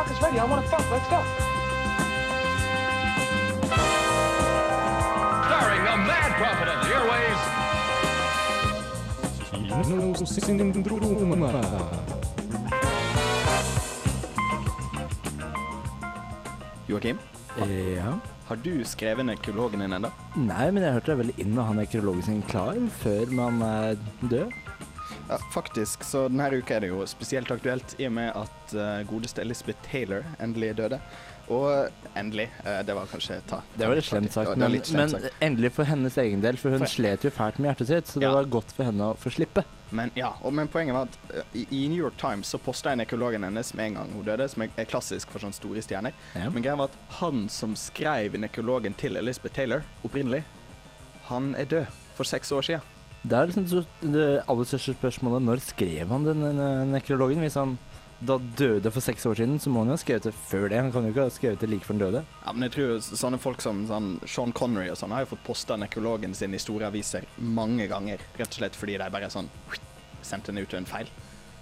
o'clock is ready. I want to fuck. Let's go. Starring the mad prophet of the airways, Joakim, Ja. har du skrevet nekrologen din ennå? Nei, men jeg hørte deg veldig inn med ha nekrologen sin klar før man er død. Ja, faktisk, så denne uka er det jo spesielt aktuelt i og med at uh, godeste Elizabeth Taylor endelig døde. Og endelig, Uh, det var kanskje ta Det var litt slemt sagt, men, men endelig for hennes egen del, for hun For- slet jo fælt med hjertet sitt, så det Ja. var godt for henne å få slippe. Men ja, og, men poenget var at uh, i, New York Times så posta jeg nekrologen hennes med en gang hun døde, som er, klassisk for sånne store stjerner. Ja. Men greia var at han som skrev nekrologen til Elizabeth Taylor opprinnelig, han er død for seks år siden. Det er liksom det aller største spørsmålet når skrev han den nekrologen? Hvis han da døde for seks år siden, så må han jo ha skrevet det før det. Han kan jo ikke ha skrevet det like før han døde. Ja, men jeg tror sånne folk som sånn Sean Connery og sånn har jo fått posta nekrologen sin i store aviser mange ganger. Rett og slett fordi de bare sånn sendte den ut ved en feil.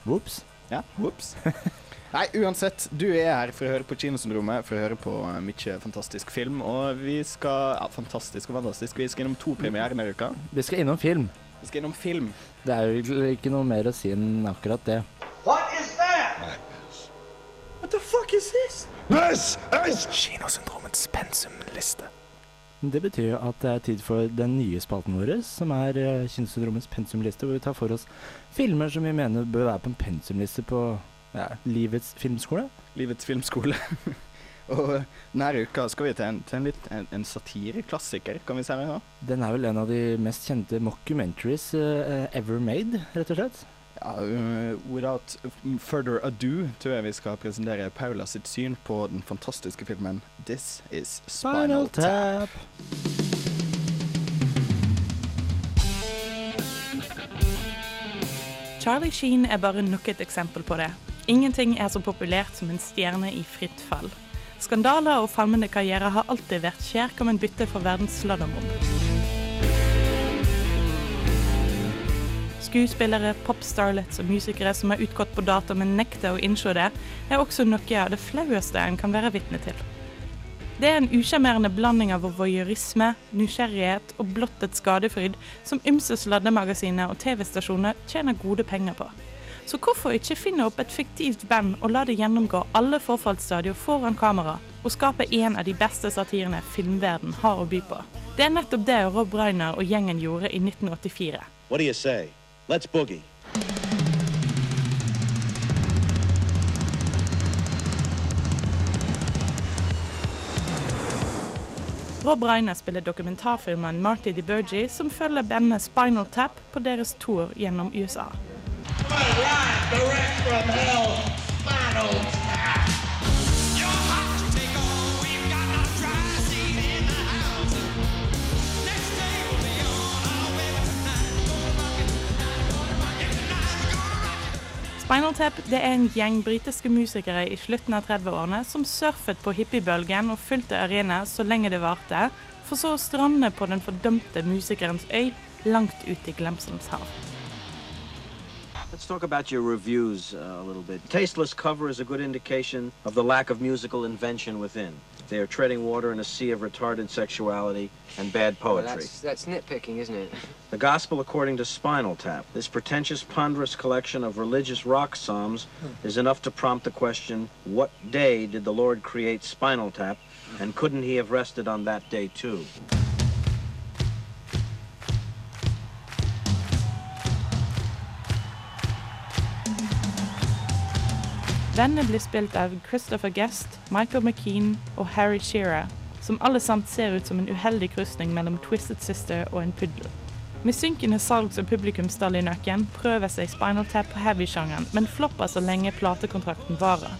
Ops. Ja, whoops. Nei, uansett, du er her for å høre på Kinosyndromet, for å høre på eh, mye fantastisk film. Og vi skal Ja, fantastisk og fantastisk. Vi skal innom to premierer denne uka. Vi skal innom film. Vi skal innom film. Det er jo ikke noe mer å si enn akkurat det. What is that? What the fuck is this? Kinosyndromets pensumliste. Det betyr jo at det er tid for den nye spalten vår, som er uh, Kinosyndromets pensumliste, hvor vi tar for oss filmer som vi mener bør være på en pensumliste på ja, livets filmskole. Livets filmskole. og denne uka skal vi til en, til en, litt, en, en satireklassiker, kan vi si det nå? Den er vel en av de mest kjente mockumentaries uh, ever made, rett og slett. Ja, uh, without further ado tror jeg vi skal presentere Paula sitt syn på den fantastiske filmen This Is Spinal, Tap. Charlie Sheen er bare nok et eksempel på det. Ingenting er så populært som en stjerne i fritt fall. Skandaler og falmende karriere har alltid vært skjærkommen-bytte for verdens sladdermobb. Skuespillere, popstarlets og musikere som har utgått på dato, men nekter å innse det, er også noe av det flaueste en kan være vitne til. Det er en usjarmerende blanding av voyeurisme, nysgjerrighet og blottet skadefryd som ymse sladdemagasiner og TV-stasjoner tjener gode penger på. Så hvorfor ikke finne opp et fiktivt band og la det gjennomgå alle forfallsstadier foran kamera, og skape en av de beste satirene filmverden har å by på? Det er nettopp det Rob Reiner og gjengen gjorde i 1984. What do you say? Let's boogie. Rob Reiner spiller dokumentarfilmen Marty DeBergie, som følger bandet Spinal Tap på deres tour gjennom USA. Spinal Tap det er en gjeng britiske musikere i slutten av 30-årene som surfet på hippiebølgen og fylte arena så lenge det varte, for så å strande på den fordømte musikerens øy langt ute i glemselens hav. Let's talk about your reviews uh, a little bit. Tasteless cover is a good indication of the lack of musical invention within. They are treading water in a sea of retarded sexuality and bad Well, poetry. that's, that's nitpicking, isn't it? The Gospel According to Spinal Tap, this pretentious, ponderous collection of religious rock psalms is enough to prompt the question, what day did the Lord create Spinal Tap, and couldn't he have rested on that day too? Vennene blir spilt av Christopher Guest, Michael McKean og Harry Shearer, som alle samt ser ut som en uheldig krysning mellom Twisted Sister og en puddel. Med synkende salgs- og publikumstall i nøkken prøver seg Spinal Tap på heavy-sjangeren, men flopper så lenge platekontrakten varer.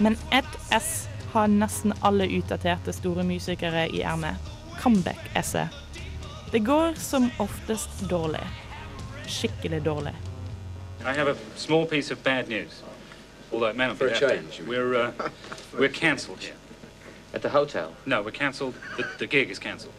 Men Ed S har nesten alle utdaterte store musikere i ermet. Comeback-esset. Det går som oftest dårlig. Skikkelig dårlig. I have a small piece of bad news. Although it may not For be a that change, bad. We're uh, we're cancelled here. At the hotel? No, we're cancelled. The, the gig is cancelled.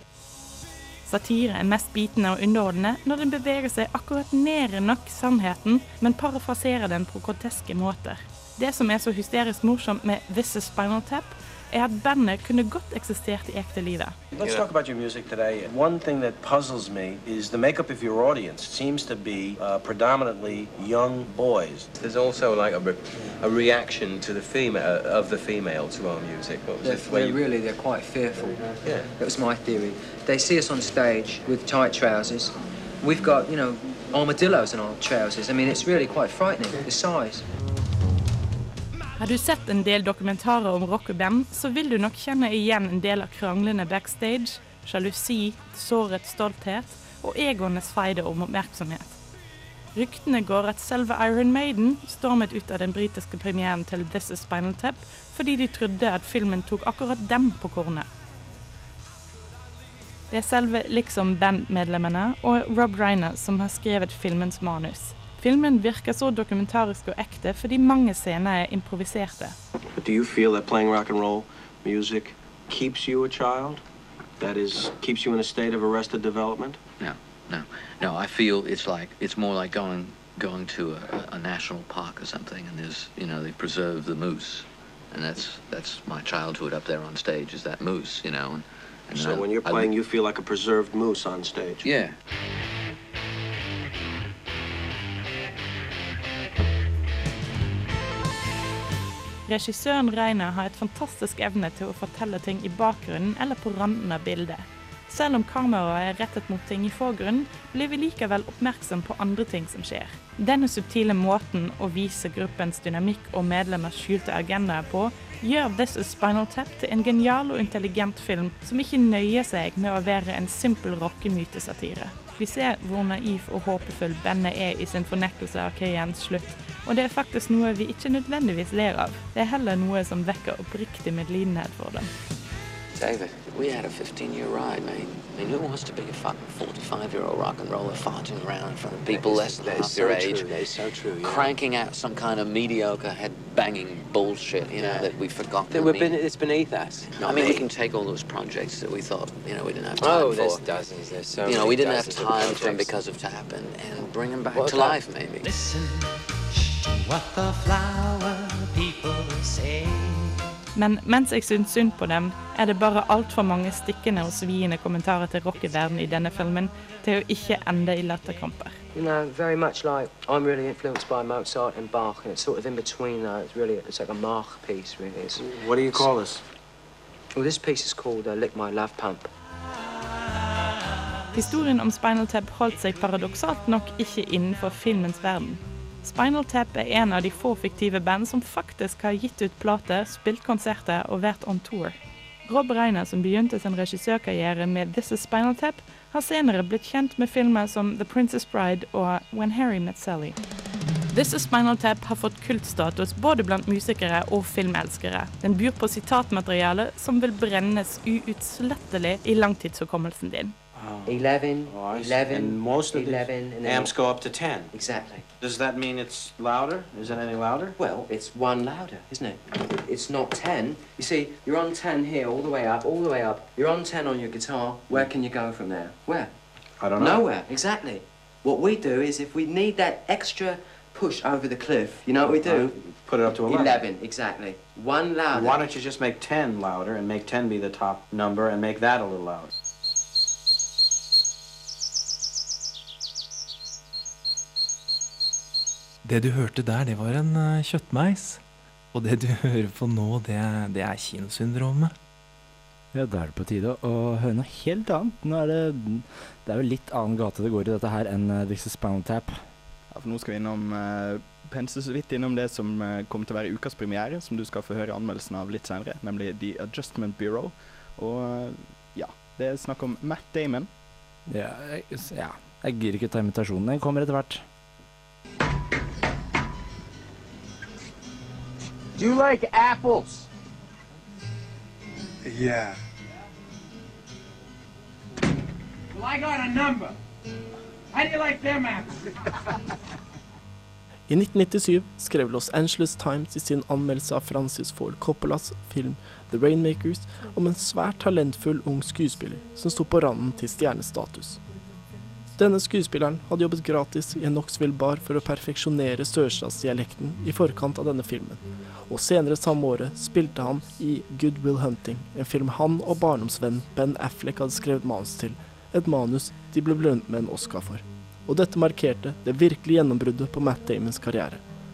Satire er mest bitende og underholdende når den beveger seg akkurat nede nok sannheten, men parafraserer den på groteske måter. Det som er så hysterisk morsomt med This Is Spinal Tap, er at bandet kunne godt eksistert i ekte livet. Let's talk about your music today. One thing that puzzles me is the makeup of your audience seems to be uh, predominantly young boys. There's also like a, re- a reaction to the female of the female to our music. What was They're, they're you- really, they're quite fearful. Yeah. That was my theory. They see us on stage with tight trousers. We've got, you know, armadillos in our trousers. I mean, it's really quite frightening, the size. Har du sett en del dokumentarer om rock og band, så vil du nok kjenne igjen en del av kranglene backstage, sjalusi, såret stolthet og egoenes feide om oppmerksomhet. Ryktene går at selve Iron Maiden stormet ut av den britiske premieren til This Is Spinal Tap fordi de trodde at filmen tok akkurat dem på kornet. Det er selve liksom bandmedlemmene og Rob Reiner som har skrevet filmens manus. Filmen virker så dokumentarisk og ekte fordi mange scener er improviserte. But do you feel that playing rock and roll music keeps you a child? That is, keeps you in a state of arrested development? No, no, no. I feel it's like it's more like going going to a, a national park or something, and there's you know they preserve the moose, and that's that's my childhood up there on stage is that moose, you know. And, and So I- when you're I- playing, you feel like a preserved moose on stage. yeah. Regissøren Reiner har et fantastisk evne til å fortelle ting i bakgrunnen eller på randen av bildet. Selv om kameraet er rettet mot ting i forgrunnen, blir vi likevel oppmerksom på andre ting som skjer. Denne subtile måten å vise gruppens dynamikk og medlemmers skjulte agendaer på, gjør This Is Spinal Tap til en genial og intelligent film som ikke nøyer seg med å være en simpel rockemytesatire. Vi ser hvor naiv og håpefull bandet er i sin fornektelse av krigens slutt, og det er faktisk noe vi ikke nødvendigvis ler av. Det er heller noe som vekker oppriktig medlidenhet for dem. David, we had a 15-year ride, mate. I mean, who wants to be a fucking 45-year-old rock and roller farting around in front of people less than half is your so age, true, that is so true, yeah. cranking out some kind of mediocre head-banging bullshit, you know, Yeah. that we forgot. That we're ben- it's beneath us. I mean, me. we can take all those projects that we thought, you know, we didn't have oh, time Oh, for. there's dozens. There's so you know, we didn't have time for them because of Tap and, and bring them back What to life, maybe. Listen, What the flower people say. Men mens jeg syns synd på dem, er det bare altfor mange stikkende og sviende kommentarer til rockeverden i denne filmen til å ikke ende i latterkramper. You know, very much like I'm really influenced by Mozart and Bach, and it's sort of in between that. It's really, it's like a Mach piece, really. It's, What do you call this? well, this piece is called uh, Lick My Love Pump. Historien om Spinal Tap holdt seg paradoksalt nok ikke innenfor filmens verden. Spinal Tap er en av de få fiktive band som faktisk har gitt ut plater, spilt konserter og vært on tour. Rob Reiner, som begynte sin regissørkarriere med This Is Spinal Tap, har senere blitt kjent med filmer som The Princess Bride og When Harry Met Sally. This Is Spinal Tap har fått kultstatus både blant musikere og filmelskere. Den byr på sitatmateriale som vil brennes uutslettelig i langtidshukommelsen din. 11, Oh, I see. 11, and most of 11, the and then- amps go up to 10. Exactly. Does that mean it's louder? Is it any louder? Well, it's one louder, isn't it? It's not 10. You see, you're on 10 here, all the way up, all the way up. You're on 10 on your guitar. Where can you go from there? Where? I don't know. Nowhere, exactly. What we do is if we need that extra push over the cliff, you know what we do? Put it up to 11. 11, exactly. One louder. Why don't you just make 10 louder and make 10 be the top number and make that a little louder? Det du hørte der, det var en eh, kjøttmeis. Og det du hører på nå, det, er- det er kinosyndromet. Ja, da er det på tide å høre noe helt annet. Nå er det Det er jo litt annen gate det går i dette her enn uh, This is Spinal Tap. Ja, for nå skal vi innom uh, pense så vidt innom det som uh, kommer til å være ukas premiere, som du skal få høre anmeldelsen av litt senere, nemlig The Adjustment Bureau. Og uh, ja, det er snakk om Matt Damon. Ja, jeg, ja, jeg gir ikke ta invitasjonen. Den kommer etter hvert. Do you like apples? Yeah. Well, I got a number. How do you like them apples? I 1997 skrev Los Angeles Times i sin anmeldelse av Francis Ford Coppolas film The Rainmakers om en svært talentfull ung skuespiller som sto på randen til stjernestatus. Denne skuespilleren hadde jobbet gratis i en Knoxville bar for å perfeksjonere sørstatsdialekten i forkant av denne filmen, og senere samme året spilte han i Good Will Hunting, en film han og barndomsvennen Ben Affleck hadde skrevet manus til, et manus de ble belønnet med en Oscar for. Og dette markerte det virkelige gjennombruddet på Matt Damons karriere.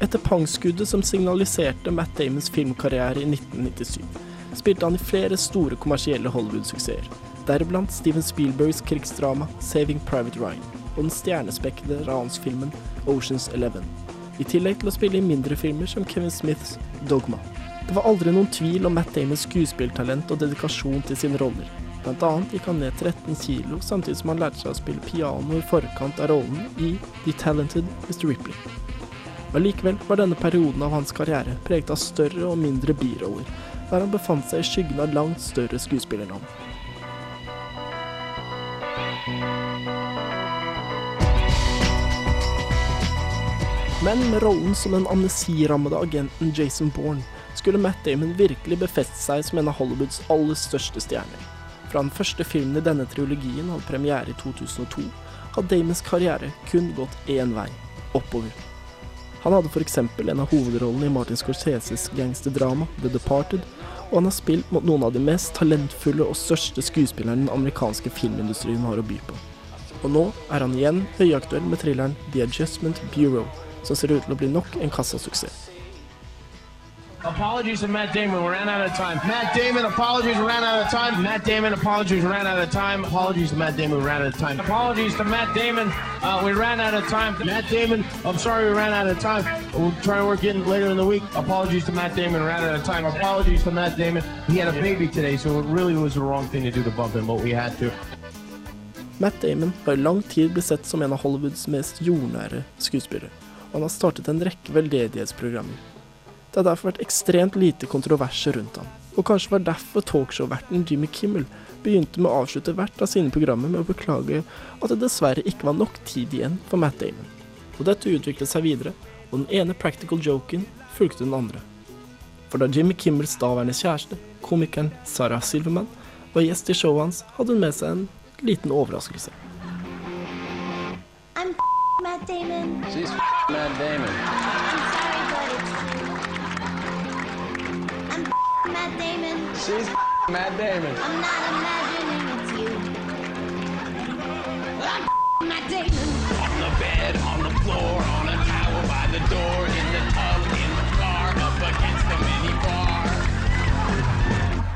Etter pangskuddet som signaliserte Matt Damons filmkarriere i 1997, spilte han i flere store kommersielle Hollywood-suksesser, deriblant Steven Spielbergs krigsdrama 'Saving Private Ryan' og den stjernespekkede ransfilmen 'Oceans Eleven', i tillegg til å spille i mindre filmer som Kevin Smiths 'Dogma'. Det var aldri noen tvil om Matt Damons skuespilltalent og dedikasjon til sine roller. Blant annet gikk han ned 13 kilo samtidig som han lærte seg å spille piano i forkant av rollen i The Talented Mr. Ripley. Allikevel var denne perioden av hans karriere preget av større og mindre biroller, der han befant seg i skyggen av langt større skuespillernavn. Men med rollen som den amnesirammede agenten Jason Bourne skulle Matt Damon virkelig befeste seg som en av Hollywoods aller største stjerner. Fra den første filmen i denne trilogien hadde premiere i 2002, hadde Damons karriere kun gått én vei oppover. Han hadde f.eks. en av hovedrollene i Martin Scorseses gangsterdrama The Departed, og han har spilt mot noen av de mest talentfulle og største skuespillerne den amerikanske filmindustrien har å by på. Og nå er han igjen høyaktuell med thrilleren The Adjustment Bureau, som ser ut til å bli nok en kassasuksess. Apologies to Matt Damon, we ran out of time. Matt Damon, apologies, we ran out of time. Matt Damon, apologies, we ran out of time. Apologies to Matt Damon, we ran out of time. Apologies to Matt Damon, uh, we ran out of time. Matt Damon, I'm sorry we ran out of time. We'll try to work in later in the week. Apologies to Matt Damon, ran out of time. Apologies to Matt Damon. He had a baby today, so it really was the wrong thing to do to bump him, but we had to. Matt Damon har i lang tid blitt sett som en av Hollywoods mest jordnære skuespillere, og han har startet en rekke veldedighetsprogrammer. Det har derfor vært ekstremt lite kontroverser rundt ham, og kanskje var derfor talkshow-verten Jimmy Kimmel begynte med å avslutte hvert av sine programmer med å beklage at det dessverre ikke var nok tid igjen for Matt Damon. Og dette utviklet seg videre, og den ene practical joken fulgte den andre. For da Jimmy Kimmels daværende kjæreste, komikeren Sarah Silverman, var gjest i showet hans, hadde hun med seg en liten overraskelse. I'm Matt Damon. She's Matt Damon. She's Matt Damon. I'm not imagining it's you. I'm Matt Damon. On the bed, on the floor, on a towel by the door, in the tub, in the car, up against the mini bar.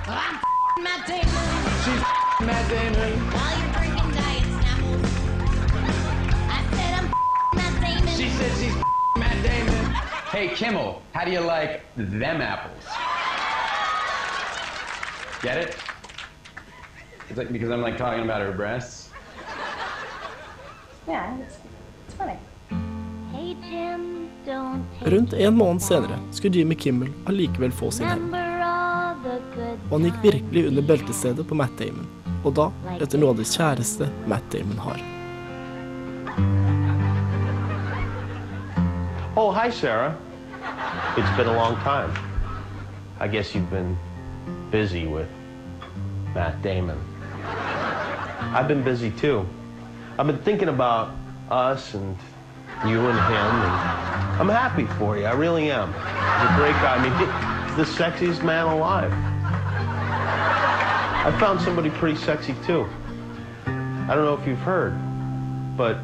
I'm Matt Damon. She's Matt Damon. While you're drinking diet Snapples. I said I'm Matt Damon. She said she's Matt Damon. Hey, Kimmel, how do you like them apples? Get it? It's like because I'm like talking about her breasts. Yeah, it's, it's funny. Hey Jim, don't take Rundt en måned senere skulle Jimmy Kimmel allikevel få sin hevn, og han gikk virkelig under beltestedet på Matt Damon, og da etter noe av det kjæreste Matt Damon har. Oh, hi, Sarah. It's been a long time. I guess you've been busy with Matt Damon. I've been busy too. I've been thinking about us and you and him, and I'm happy for you. I really am. He's a great guy. I mean, he's the sexiest man alive. I found somebody pretty sexy too. I don't know if you've heard, but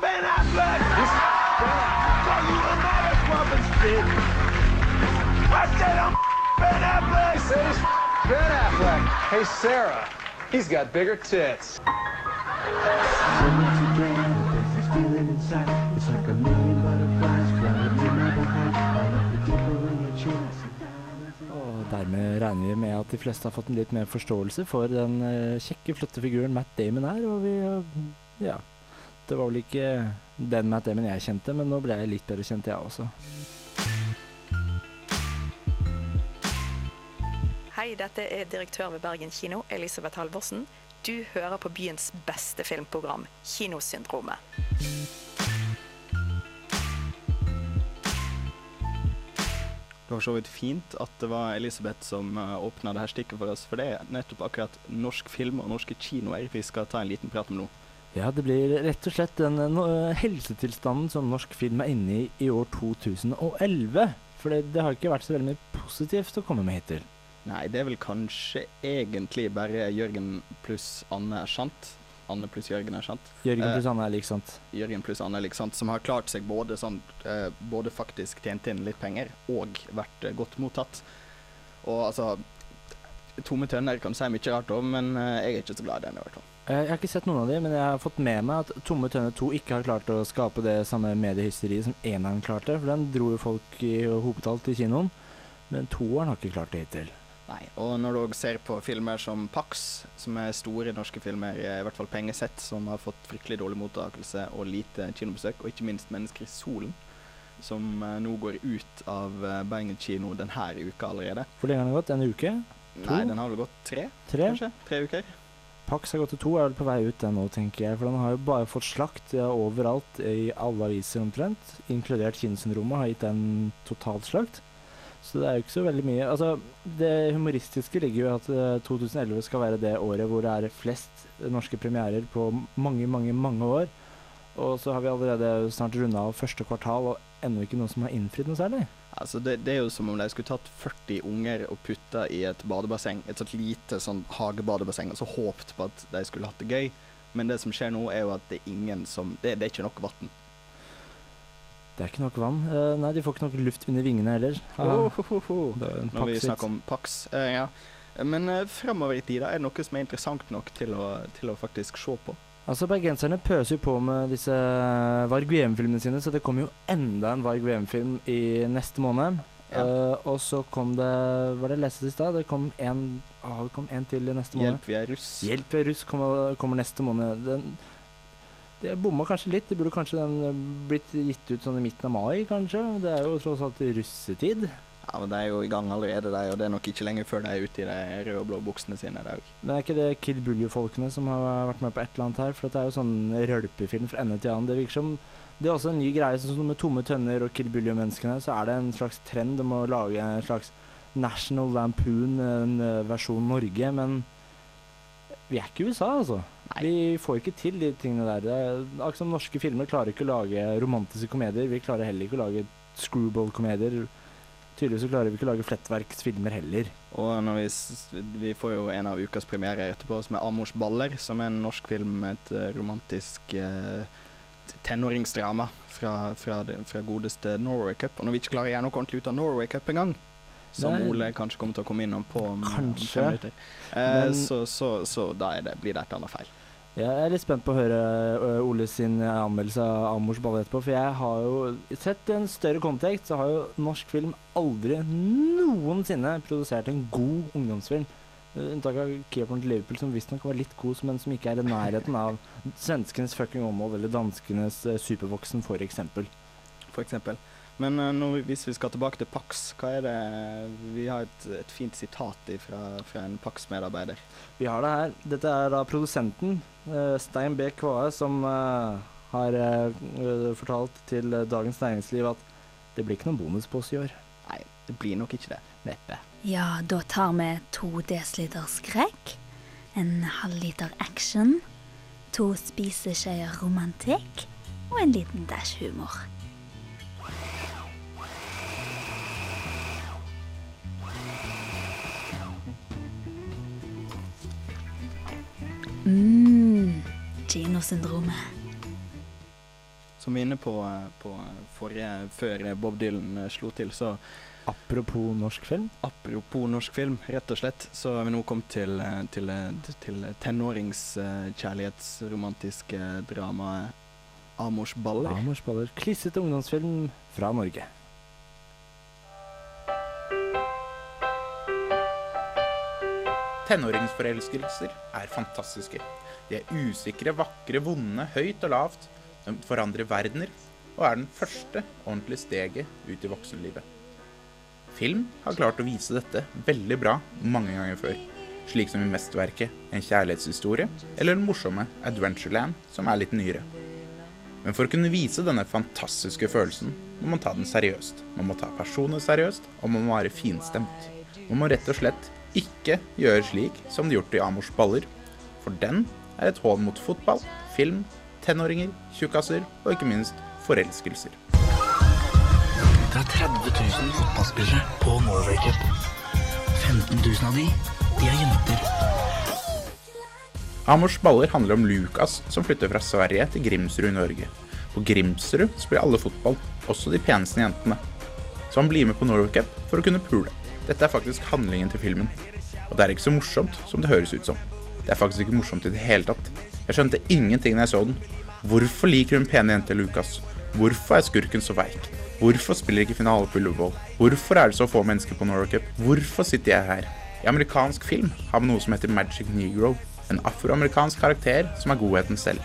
Ben Affleck! This call you a motherfucking I said I'm Ben Affleck! He said he's Ben Affleck. Hey, Sarah, he's got bigger tits. Og dermed regner vi med at de fleste har fått en litt mer forståelse for den eh, kjekke, flotte figuren Matt Damon er, og vi eh, ja, Det var vel ikke den Matt Damon jeg kjente, men nå ble jeg litt bedre kjent, jeg også. Hei, dette er direktør ved Bergen kino, Elisabeth Halvorsen. Du hører på byens beste filmprogram, Kinosyndromet. Det var så vidt fint at det var Elisabeth som uh, åpna det her stikket for oss, for det er nettopp akkurat norsk film og norske kinoer vi skal ta en liten prat om nå. Ja, det blir rett og slett den eh, no, helsetilstanden som norsk film er inne i i år 2011. For det, det har ikke vært så veldig mye positivt å komme med hittil. Nei, det er vel kanskje egentlig bare Jørgen pluss Anne er sant. Anne pluss Jørgen er sant. Jørgen Eh, pluss Anne er lik sant. Jørgen pluss Anne, liksom, som har klart seg både sånn eh, Både faktisk tjent inn litt penger og vært eh, godt mottatt. Og altså Tomme tønner kan si mye rart om, men jeg er ikke så glad i den i hvert fall. Jeg har ikke sett noen av de, men jeg har fått med meg at Tomme tønner 2 ikke har klart å skape det samme mediehysteriet som eneren klarte. For den dro jo folk i hopetall til kinoen. Men toeren har ikke klart det hittil. Nei, og når du òg ser på filmer som Pax, som er store norske filmer, i hvert fall pengesett, som har fått fryktelig dårlig mottakelse og lite kinobesøk, og ikke minst 'Mennesker i solen', som eh, nå går ut av eh, Bergen kino denne uka allerede. Hvor lenge har den gått? En uke? To? Nei, den har vel gått tre, Tre? kanskje? Tre uker? Pax har gått til to, er vel på vei ut den nå, tenker jeg. For den har jo bare fått slakt overalt i alle aviser omtrent. Inkludert Kinosyndromet har gitt den totalslakt. Så det er jo ikke så veldig mye Altså, det humoristiske ligger jo i at eh, 2011 skal være det året hvor det er flest norske premierer på mange, mange, mange år. Og så har vi allerede snart runda av første kvartal, og ennå ikke noen som har innfridd noe særlig. Altså det, det er jo som om de skulle tatt 40 unger og putta i et badebasseng, et sånt lite sånn hagebadebasseng, og så håpt på at de skulle hatt det gøy. Men det som skjer nå, er jo at det er ingen som Det, det er ikke nok vann. Det er ikke nok vann. Uh, nei, de får ikke nok luft under vingene heller. Ah, Oh, en Når vi snakker om Pax. Uh, ja. Men uh, framover i tida, er det noe som er interessant nok til å, til å faktisk se på? Altså, Bergenserne pøser jo på med disse Varg VM-filmene sine, så det kommer jo enda en Varg VM-film i neste måned. Eh, og så kom det Hva var det leste i stad? Det kom en, ah, det kom en til i neste måned. Hjelp, vi er russ. Hjelp, vi er russ kommer, kommer neste måned. Den, det bomma kanskje litt. Det burde kanskje den eh, blitt gitt ut sånn i midten av mai, kanskje. Det er jo tross alt russetid. Ja, men De er jo i gang allerede, de, og det er nok ikke lenge før de er ute i de røde og blå buksene sine. Der. Men er ikke det Kid Buljo-folkene som har vært med på et eller annet her? For det er jo sånn rølpefilm fra ende til annen. Det virker som Det er også en ny greie, sånn som med Tomme tønner og Kid Buljo-menneskene, så er det en slags trend om å lage en slags National Lampoon, en eh, versjon Norge, men vi er ikke i USA, altså. Vi får ikke til de tingene der. Det er, akkurat som norske filmer klarer ikke å lage romantiske komedier. Vi klarer heller ikke å lage screwball-komedier. Tydeligvis så klarer vi ikke å lage flettverksfilmer heller. Og når vi, vi får jo en av ukas premierer etterpå, som er 'Amors baller', som er en norsk film med et eh, romantisk eh, tenåringsdrama fra, fra, fra godeste Norway Cup. Og når vi ikke klarer å gjøre noe ordentlig ut av Norway Cup engang, som Nei. Ole kanskje kommer til å komme innom på om, Kanskje. fem minutter, eh, Men- så, så, så da det, blir det et eller annet feil. Jeg er litt spent på å høre uh, Ole sin anmeldelse av Amors balle etterpå. For jeg har jo sett i en større kontekst, så har jo norsk film aldri noensinne produsert en god ungdomsfilm. Uh, Unntak av Keeperen til Liverpool, som visstnok var litt god, men som ikke er i nærheten av svenskenes fucking omhold eller danskenes uh, Supervoksen, for eksempel. For eksempel. Men eh, nå, hvis vi skal tilbake til Pax, hva er det Vi har et, et fint sitat fra, fra en Pax-medarbeider. Vi har det her. Dette er da produsenten, eh, Stein B. Kvae, som eh, har fortalt til Dagens Næringsliv at det blir ikke noen bonus på oss i år. Nei, det blir nok ikke det. Neppe. Ja, da tar vi to desiliter skrekk, en halvliter action, to spiseskjeer romantikk og en liten dash humor. Kinosyndromet. Som vi er inne på, eh, på forrige, før Bob Dylan eh, slo til, så Apropos norsk film? Apropos norsk film, rett og slett, så har vi nå kommet til, eh, til, eh, til tenåringskjærlighetsromantiske dramaet Amors baller. Amors baller. Klissete ungdomsfilm fra Norge. Tenåringsforelskelser er fantastiske. De er usikre, vakre, vonde, høyt og lavt. De forandrer verdener, og er den første ordentlige steget ut i voksenlivet. Film har klart å vise dette veldig bra mange ganger før, slik som i mesterverket En kjærlighetshistorie eller den morsomme Adventureland, som er litt nyere. Men for å kunne vise denne fantastiske følelsen, må man ta den seriøst. Man må ta personene seriøst, og man må være finstemt. Man må rett og slett ikke gjøre slik som de gjort i Amors baller, for den er et hån mot fotball, film, tenåringer, tjukkaser og ikke minst forelskelser. Det er 30 000 fotballspillere på Norway Cup. 15 000 av de, de er jenter. Amors baller handler om Lukas som flytter fra Sverige til Grimsrud i Norge. På Grimsrud spiller alle fotball, også de peneste jentene. Så han blir med på Norway Cup for å kunne pule. Dette er faktisk handlingen til filmen. Og det er ikke så morsomt som det høres ut som. Det er faktisk ikke morsomt i det hele tatt. Jeg skjønte ingenting da jeg så den. Hvorfor liker hun pene jenter Lukas? Hvorfor er skurken så veik? Hvorfor spiller ikke finale på Ullevål? Hvorfor er det så få mennesker på Norway Cup? Hvorfor sitter jeg her? I amerikansk film har vi noe som heter Magic Negro. En afroamerikansk karakter som er godheten selv.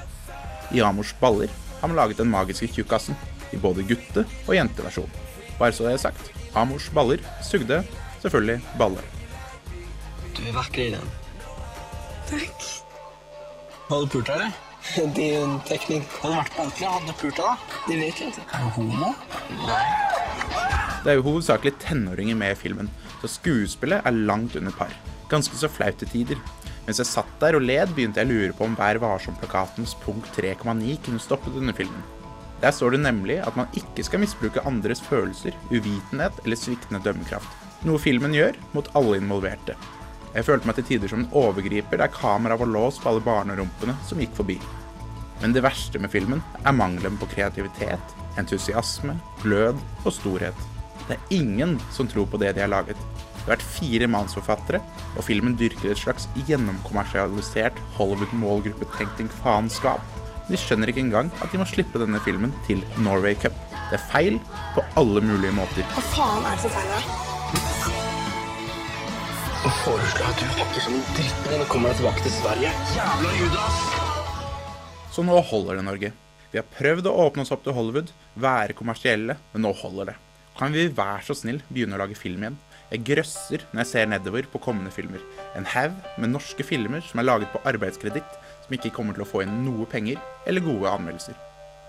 I Amors baller har vi laget den magiske tjukkasen i både gutte- og jenteversjon. Bare så det er sagt. Amors baller sugde selvfølgelig balle. Du er vakker i den. Takk. Har du pult deg, eller? Det er jo en teknikk. Hadde du vært på ordentlig, hadde du pult deg da? Det vet jeg ikke. Er du homo? Nei. Det er jo hovedsakelig tenåringer med i filmen, så skuespillet er langt under par. Ganske så flaut til tider. Mens jeg satt der og led, begynte jeg å lure på om Vær varsom-plakatens punkt 3,9 kunne stoppet denne filmen. Der står det nemlig at man ikke skal misbruke andres følelser, uvitenhet eller sviktende dømmekraft. Noe filmen gjør mot alle involverte. Jeg følte meg til tider som en overgriper der kameraet var låst på alle barnerumpene som gikk forbi. Men det verste med filmen er mangelen på kreativitet, entusiasme, glød og storhet. Det er ingen som tror på det de har laget. Det har vært fire mannsforfattere, og filmen dyrker et slags gjennomkommersialisert Hollywood-målgruppetenkning faenskap. De skjønner ikke engang at de må slippe denne filmen til Norway Cup. Det er feil på alle mulige måter. Hva faen er det som feiler deg? Og foreslår at du pakker som en drittning og kommer deg tilbake til Sverige. Jævla Judas! Så nå holder det, Norge. Vi har prøvd å åpne oss opp til Hollywood, være kommersielle, men nå holder det. Kan vi være så snill begynne å lage film igjen? Jeg grøsser når jeg ser nedover på kommende filmer. En haug med norske filmer som er laget på arbeidskreditt, som ikke kommer til å få inn noe penger eller gode anmeldelser.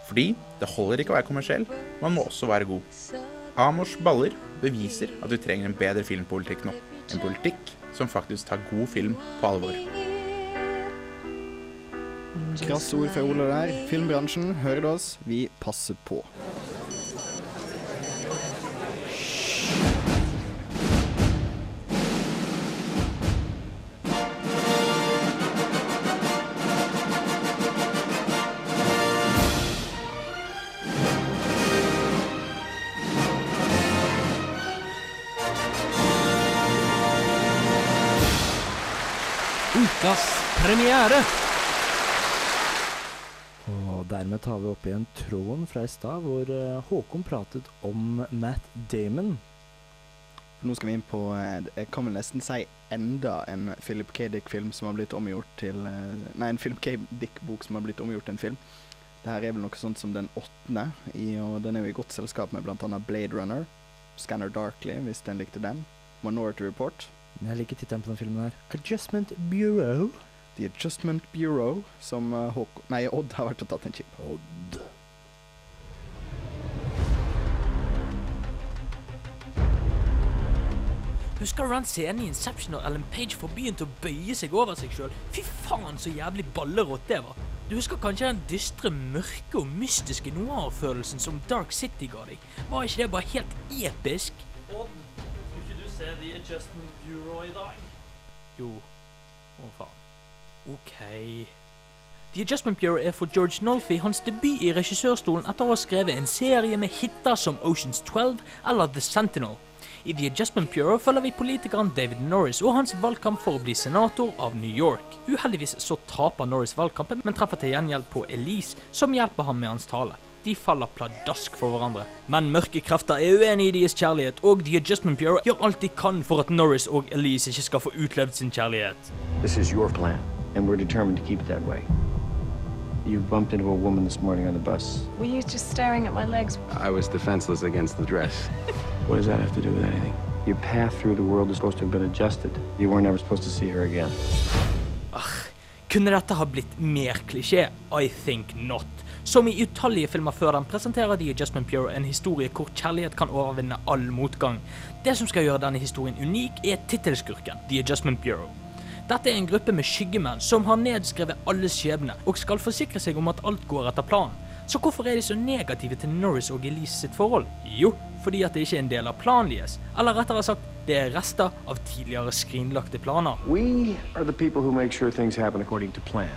Fordi det holder ikke å være kommersiell, man må også være god. Amors baller beviser at vi trenger en bedre filmpolitikk nå. En politikk som faktisk tar god film på alvor. Krasse ord fra Ole der. Filmbransjen, hører du oss? Vi passer på. Ukas premiere. Og dermed tar vi opp igjen tråden fra i stad, hvor eh, Håkon pratet om Matt Damon. Nå skal vi inn på eh, Jeg kan vel nesten si enda en Philip K. Dick-film som har blitt omgjort til eh, Nei, en Philip K. Dick-bok som har blitt omgjort til en film. Det her er vel noe sånt som den åttende, i, og den er jo i godt selskap med bl.a. Blade Runner, Scanner Darkly, hvis den likte den, Minority Report. Men jeg liker tittelen på den filmen her. Adjustment Bureau. The Adjustment Bureau, som eh, Håkon Nei, Odd har vært og tatt en chip. Odd. Husker du den scenen i Inception når Ellen Page får byen til å bøye seg over seg sjøl? Fy faen, så jævlig ballerått det var. Du husker kanskje den dystre, mørke og mystiske noir-følelsen som Dark City ga deg? Var ikke det bare helt episk? Odd, se The Adjustment Bureau i dag? Jo. Å, faen. OK. The Adjustment Bureau er for George Nolfi hans debut i regissørstolen etter å ha skrevet en serie med hiter som Oceans 12 eller The Sentinel. I The Adjustment Bureau følger vi politikeren David Norris og hans valgkamp for å bli senator av New York. Uheldigvis så taper Norris valgkampen, men treffer til gjengjeld på Elise, som hjelper ham med hans tale. De faller pladask for hverandre. Men mørke krefter er uenig i deres kjærlighet, og The Adjustment Bureau gjør alt de kan for at Norris og Elise ikke skal få utlevd sin kjærlighet. This is your plan, and we're determined to keep it that way. You bumped into a woman this morning on the bus. Were you just staring at my legs? I was defenseless against the dress. what does that have to do with anything? Your path through the world is supposed to have been adjusted. You weren't ever supposed to see her again. Kunne dette ha blitt mer klisjé? I think not. Som i utallige filmer før den presenterer The Adjustment Bureau en historie hvor kjærlighet kan overvinne all motgang. Det som skal gjøre denne historien unik, er tittelskurken, The Adjustment Bureau. Dette er en gruppe med skyggemenn som har nedskrevet alles skjebne, og skal forsikre seg om at alt går etter planen. Så hvorfor er de så negative til Norris og Elise sitt forhold? Jo, fordi at det ikke er en del av planen deres. Eller rettere sagt, det er rester av tidligere skrinlagte planer. We are the people who make sure things happen according to plan.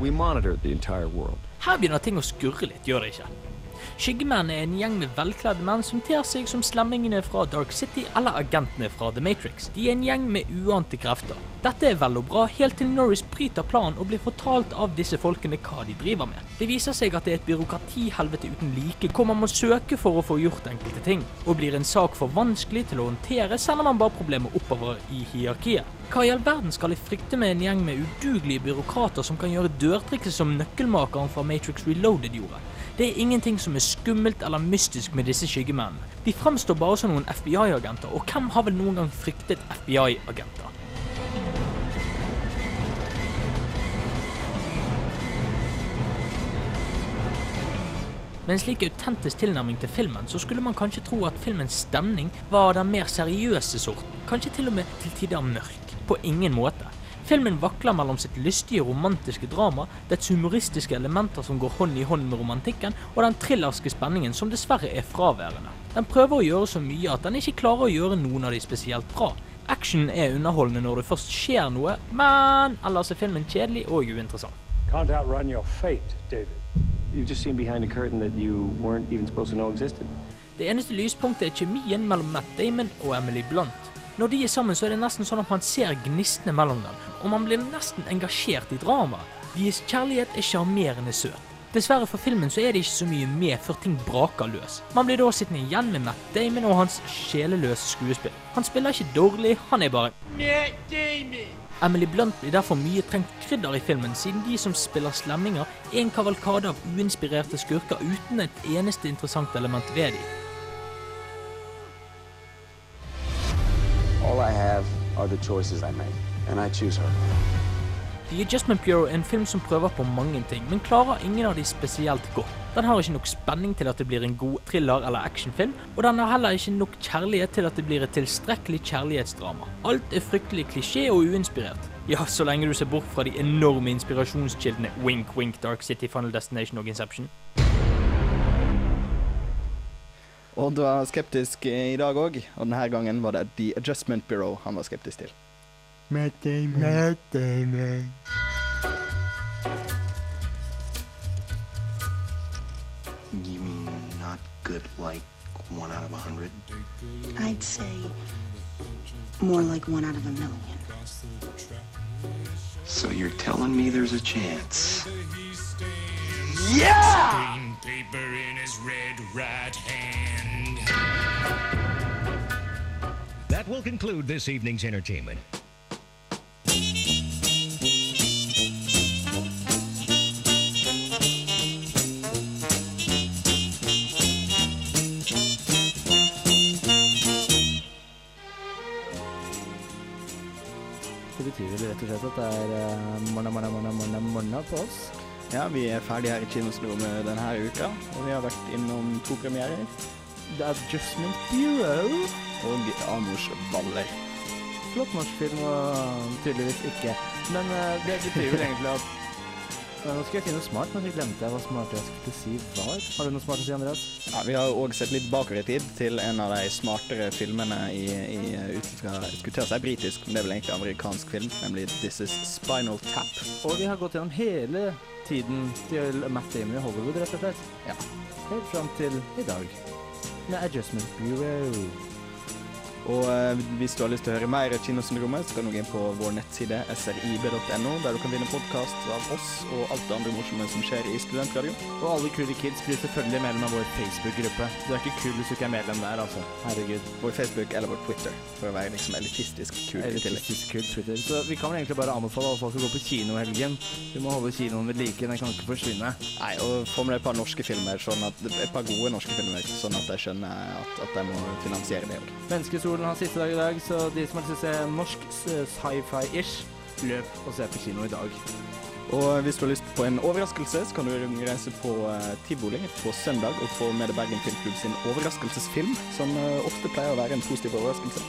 We entire world. Her begynner ting å skurre litt, gjør det ikke? Skyggemenn er en gjeng med velkledde menn som ter seg som slemmingene fra Dark City eller agentene fra The Matrix. De er en gjeng med uante krefter. Dette er vel og bra, helt til Norris bryter planen og blir fortalt av disse folkene hva de driver med. Det viser seg at det er et byråkratihelvete uten like, hvor man må søke for å få gjort enkelte ting. Og blir en sak for vanskelig til å håndtere, sender man bare problemet oppover i hierarkiet. Hva i all verden skal jeg frykte med en gjeng med udugelige byråkrater som kan gjøre dørtrikset som nøkkelmakeren fra Matrix Reloaded gjorde? Det er ingenting som er skummelt eller mystisk med disse skyggemennene. De fremstår bare som noen FBI-agenter, og hvem har vel noen gang fryktet FBI-agenter? Med en slik autentisk tilnærming til filmen, så skulle man kanskje tro at filmens stemning var av den mer seriøse sorten. Kanskje til og med til tider mørk. På ingen måte. Filmen vakler mellom sitt lystige romantiske drama, dets humoristiske elementer som går hånd i hånd med romantikken, og den thrillerske spenningen som dessverre er fraværende. Den prøver å gjøre så mye at den ikke klarer å gjøre noen av de spesielt bra. Action er underholdende når det først skjer noe, men ellers er filmen kjedelig og uinteressant. Can't outrun your fate, David. You've just seen behind a curtain that you weren't even supposed to know existed. Det eneste lyspunktet er kjemien mellom Matt Damon og Emily Blunt. Når de er sammen, så er det nesten sånn at man ser gnistene mellom dem, og man blir nesten engasjert i dramaet. Deres kjærlighet er sjarmerende søt. Dessverre for filmen så er det ikke så mye med før ting braker løs. Man blir da sittende igjen med Matt Damon og hans sjeleløse skuespill. Han spiller ikke dårlig, han er bare Matt Damon. Emily Blunt blir derfor mye trengt krydder i filmen, siden de som spiller slemminger, er en kavalkade av uinspirerte skurker uten et eneste interessant element ved dem. Are the choices I make, and I choose her. The Adjustment Bureau er en film som prøver på mange ting, men klarer ingen av de spesielt godt. Den har ikke nok spenning til at det blir en god thriller- eller actionfilm, og den har heller ikke nok kjærlighet til at det blir et tilstrekkelig kjærlighetsdrama. Alt er fryktelig klisjé og uinspirert. Ja, så lenge du ser bort fra de enorme inspirasjonskildene Wink Wink Dark City Final Destination og Inception. Odd var er skeptisk i dag òg, og denne gangen var det The Adjustment Bureau han var skeptisk til. Matt Damon. Matt Damon. You mean not good like one out of a hundred? I'd say more like one out of a million. So you're telling me there's a chance? Yeah! paper in his red right hand. That will conclude this evening's entertainment. Det betyr vel rett og slett at det er uh, morna, morna, morna, morna, morna på oss. Ja, vi er ferdige her i Kinosrommet denne uka, og vi har vært innom to premierer. The Adjustment Bureau. Og Amors baller. Flott norsk film, og tydeligvis ikke. Men uh, det betyr vel egentlig at Nå skulle jeg finne smart, men så glemte jeg hva smart jeg skulle si var. Har du noe smart å si, Andreas? Ja, Vi har òg sett litt bakover i tid til en av de smartere filmene i, i ut fra skulle til å si britisk, men det er vel egentlig amerikansk film, nemlig This Is Spinal Tap. Og vi har gått gjennom hele tiden til Matt Damon i Hollywood, rett og slett. Ja. Helt fram til i dag. Med Adjustment Bureau. Og eh, hvis du har lyst til å høre mer av Kinosyndromet, så kan du gå inn på vår nettside srib.no, der du kan vinne podkast av oss og alt det andre morsomme som skjer i Studentradioen. Og alle kule kids blir selvfølgelig medlem av vår Facebook-gruppe. Du er ikke kul hvis du ikke er medlem der, altså. Herregud. Vår Facebook eller vår Twitter, for å være liksom elitistisk kul i tillegg. Elitistisk kul Twitter. Så vi kan vel egentlig bare anbefale alle folk å gå på kino i helgen. Vi må holde kinoen ved like, den kan ikke forsvinne. Nei, og få med deg et par norske filmer, sånn at, et par gode norske filmer, sånn at jeg skjønner at, at jeg må finansiere det òg. Menneskesolen har siste dag i dag, så de som har lyst til å se norsk sci-fi-ish, løp og se på kino i dag. Og hvis du har lyst på en overraskelse, så kan du reise på uh, tivoli på søndag og få med deg Bergen Filmklubb sin overraskelsesfilm, som uh, ofte pleier å være en positiv overraskelse.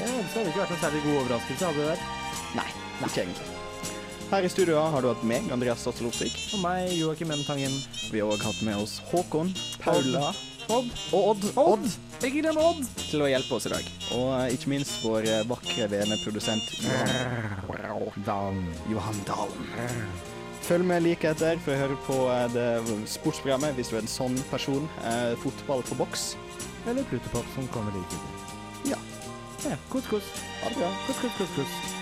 Ja, så hadde det ikke vært en særlig god overraskelse, hadde det vært? Nei, ikke egentlig. Her i studio har du hatt meg, Andreas Statsel Opsvik. Og meg, Joakim M. Tangen. Vi har òg hatt med oss Håkon, Paula Odd. og Odd. Odd. Ikke glem Odd! Til å hjelpe oss i dag. Og eh, ikke minst vår vakre, vakre veneprodusent Johan Dalen. Johan Dalen. Følg med like etter for å høre på eh, det sportsprogrammet hvis du er en sånn person. Eh, fotball på boks. Eller Plutopop som kommer like etter. Ja. Ja, kos, kos. Ha det bra. Kos, kos, kos, kos.